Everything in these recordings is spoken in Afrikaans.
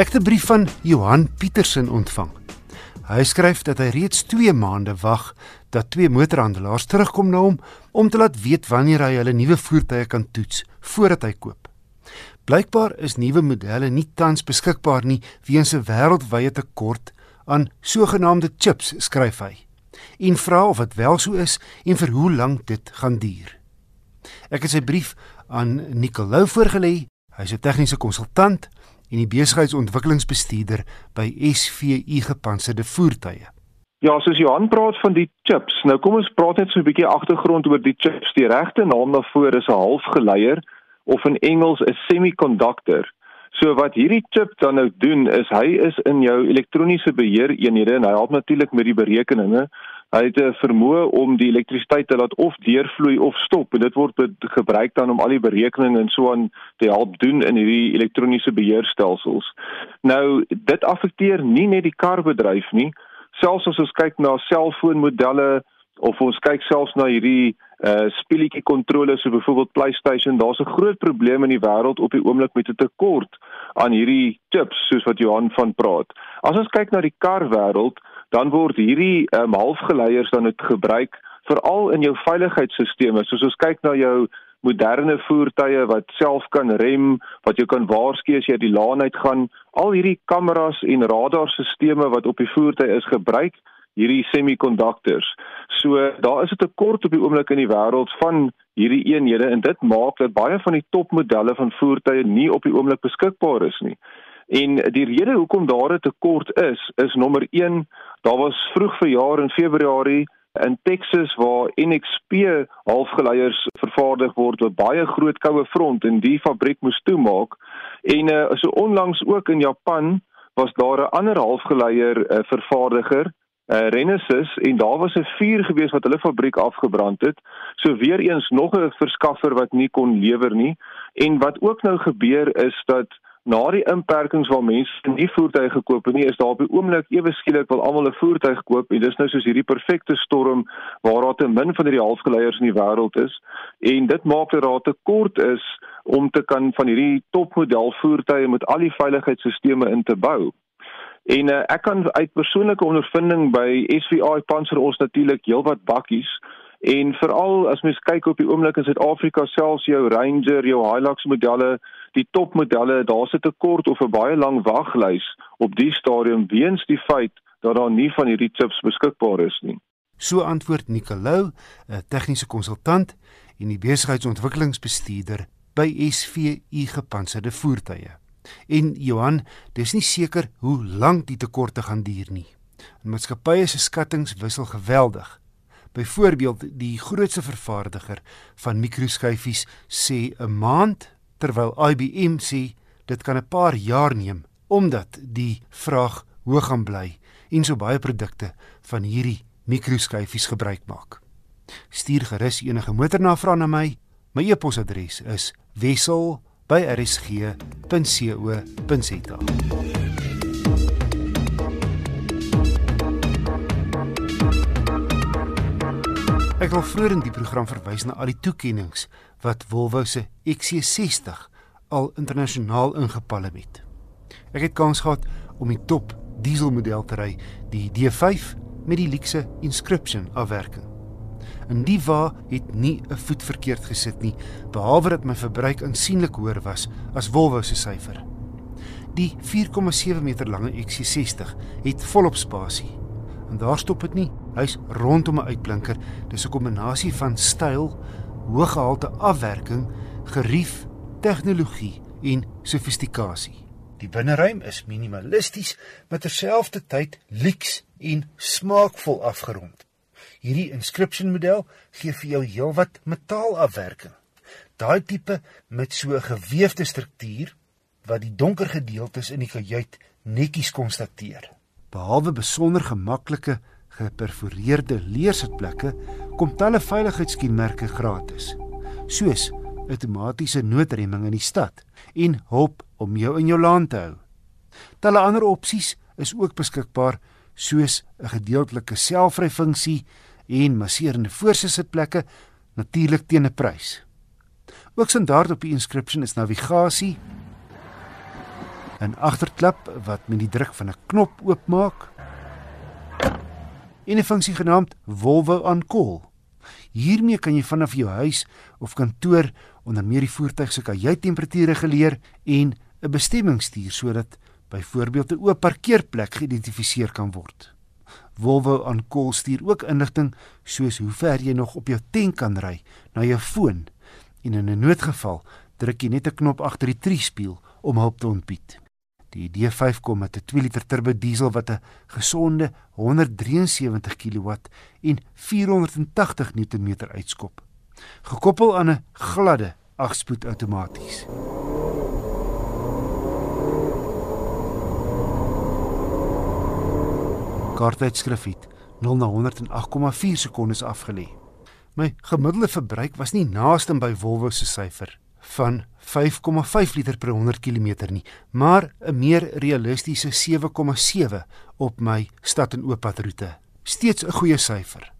Ek het 'n brief van Johan Pietersen ontvang. Hy skryf dat hy reeds 2 maande wag dat twee motorhandelaars terugkom na hom om te laat weet wanneer hy hulle nuwe voertuie kan toets voordat hy koop. Blykbaar is nuwe modelle nie tans beskikbaar nie weens 'n wêreldwye tekort aan sogenaamde chips, skryf hy. En vra of dit wel so is en vir hoe lank dit gaan duur. Ek het sy brief aan Nicolou voorgelê. Hy's 'n tegniese konsultant en die besigheidsontwikkelingsbestuurder by SVU gepantserde voertuie. Ja, soos Johan praat van die chips. Nou kom ons praat net so 'n bietjie agtergrond oor die chips. Die regte naam daarvoor is 'n halfgeleier of in Engels 'n semiconductor. So wat hierdie chip dan nou doen is hy is in jou elektroniese beheereenhede en hy help natuurlik met die berekeninge Hy het 'n vermoë om die elektrisiteit te laat of deurvloei of stop en dit word gebruik dan om al die berekeninge en so aan te help doen in hierdie elektroniese beheerstelsels. Nou dit affekteer nie net die karbedryf nie, selfs as ons kyk na selfoonmodelle of ons kyk selfs na hierdie uh speletjie kontroles so byvoorbeeld PlayStation, daar's 'n groot probleem in die wêreld op die oomblik met 'n tekort aan hierdie chips soos wat Johan van praat. As ons kyk na die karwêreld, dan word hierdie um, halfgeleiers dan gebruik veral in jou veiligheidsstelsels. Soos ons kyk na jou moderne voertuie wat self kan rem, wat jy kan waarsku as jy uit die laan uit gaan, al hierdie kameras en radarstelsels wat op die voertuie is gebruik hierdie semiconductors. So daar is 'n tekort op die oomblik in die wêreld van hierdie eenhede en dit maak dat baie van die topmodelle van voertuie nie op die oomblik beskikbaar is nie. En die rede hoekom daar 'n tekort is, is nommer 1, daar was vroeg verjaar in Februarie in Texas waar NXP halfgeleiers vervaardig word op baie groot koue front en die fabriek moes toemaak. En uh, so onlangs ook in Japan was daar 'n ander halfgeleier uh, vervaardiger uh, Renesas en daar was 'n vuur gewees wat hulle fabriek afgebrand het. So weer eens nog 'n verskaffer wat nie kon lewer nie. En wat ook nou gebeur is dat na die inperkings waar mense nie voertuie gekoop het nie, is daar op die oomblik ewe skielik wil almal 'n voertuig koop en dis nou soos hierdie perfekte storm waar daar te min van hierdie halfgeleiers in die wêreld is en dit maak dat daar tekort is om te kan van hierdie topmodel voertuie met al die veiligheidsstelsels in te bou. En uh, ek kan uit persoonlike ondervinding by SVI Panzer ons natuurlik heelwat bakkies en veral as mens kyk op die oomblik in Suid-Afrika selfs jou Ranger, jou Hilux modelle, die topmodelle, daar's 'n tekort of 'n baie lang waglys op die stadium weens die feit dat daar nie van hierdie chips beskikbaar is nie. So antwoord Nicolou, 'n tegniese konsultant en die besigheidsontwikkelingsbestuurder by SVU gepantserde voertuie. En Johan, dis nie seker hoe lank die tekorte gaan duur nie. Maatskappye se skattings wissel geweldig. Byvoorbeeld, die grootste vervaardiger van mikroskyfies sê 'n maand, terwyl IBM sê dit kan 'n paar jaar neem omdat die vraag hoog gaan bly en so baie produkte van hierdie mikroskyfies gebruik maak. Stuur gerus enige motornavraag na my. My e-posadres is wissel Ek wil vroeër in die program verwys na al die toekenninge wat Volvo se XC60 al internasionaal ingepalle het. Ek het kans gehad om die top dieselmodel te ry, die D5 met die luxe inscription afwerking. En die wa het nie 'n voet verkeerd gesit nie, behalwe dat my verbruik aansienlik hoër was as Volvo se syfer. Die 4,7 meter lange XC60 het volop spasie. En daar stop dit nie. Hy's rondom 'n uitblinker. Dis 'n kombinasie van styl, hoëgehalte afwerking, gerief, tegnologie en sofistikasie. Die binneruim is minimalisties, maar terselfdertyd lyks en smaakvol afgerond. Hierdie inscription model gee vir jou heelwat metaalafwerking. Daai tipe met so 'n gewefte struktuur wat die donker gedeeltes in die kajuit netjies konstateer. Behalwe besonder gemaklike geperforeerde leersitplekke, kom talle veiligheidskenmerke gratis. Soos outomatiese noodremming in die stad en hulp om jou in jou laan te hou. Talle ander opsies is ook beskikbaar soos 'n gedeeltelike selfry funksie en masserende voorsitplekke natuurlik teen 'n prys. Ook standaard op die inscription is navigasie 'n agterklap wat met die druk van 'n knop oopmaak en 'n funksie genaamd Volvo on Call. Hiermee kan jy vanaf jou huis of kantoor onder meer die voertuig se kajuittemperatuur reguleer en 'n bestemming stuur sodat byvoorbeeld 'n oop parkeerplek geïdentifiseer kan word. Volvo on Call stuur ook inligting soos hoe ver jy nog op jou tank kan ry na jou foon en in 'n noodgeval druk jy net 'n knop agter die triespieël om hulp te ontbied. Die D5 kom met 'n 2 liter turbo diesel wat 'n gesonde 173 kW en 480 Nm uitskop, gekoppel aan 'n gladde 8-spoed outomaties. Kaarttydskrif het 0 na 108,4 sekondes afgelê. My gemiddelde verbruik was nie naaste by Volvo se syfer van 5,5 liter per 100 km nie, maar 'n meer realistiese 7,7 op my stad en ooppadroete. Steeds 'n goeie syfer.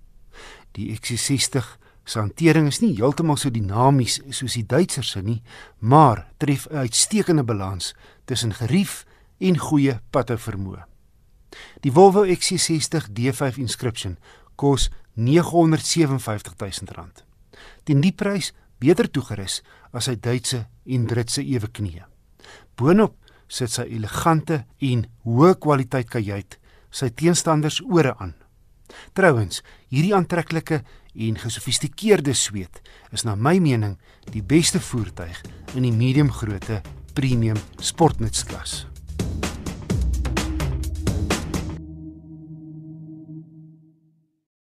Die XC60 se hantering is nie heeltemal so dinamies soos die Duitsers se nie, maar tref 'n uitstekende balans tussen gerief en goeie padhou vermoë. Die Volvo XC60 D5 Inscription kos R957 000. Teen die prys beter toegerus as sy Duitse en Britse eweknieë. Boonop sit sy elegante en hoë kwaliteit kajuit sy teenstanders ore aan. Trouwens, hierdie aantreklike en gesofistikeerde sweet is na my mening die beste voertuig in die medium grootte premium sportnutklas.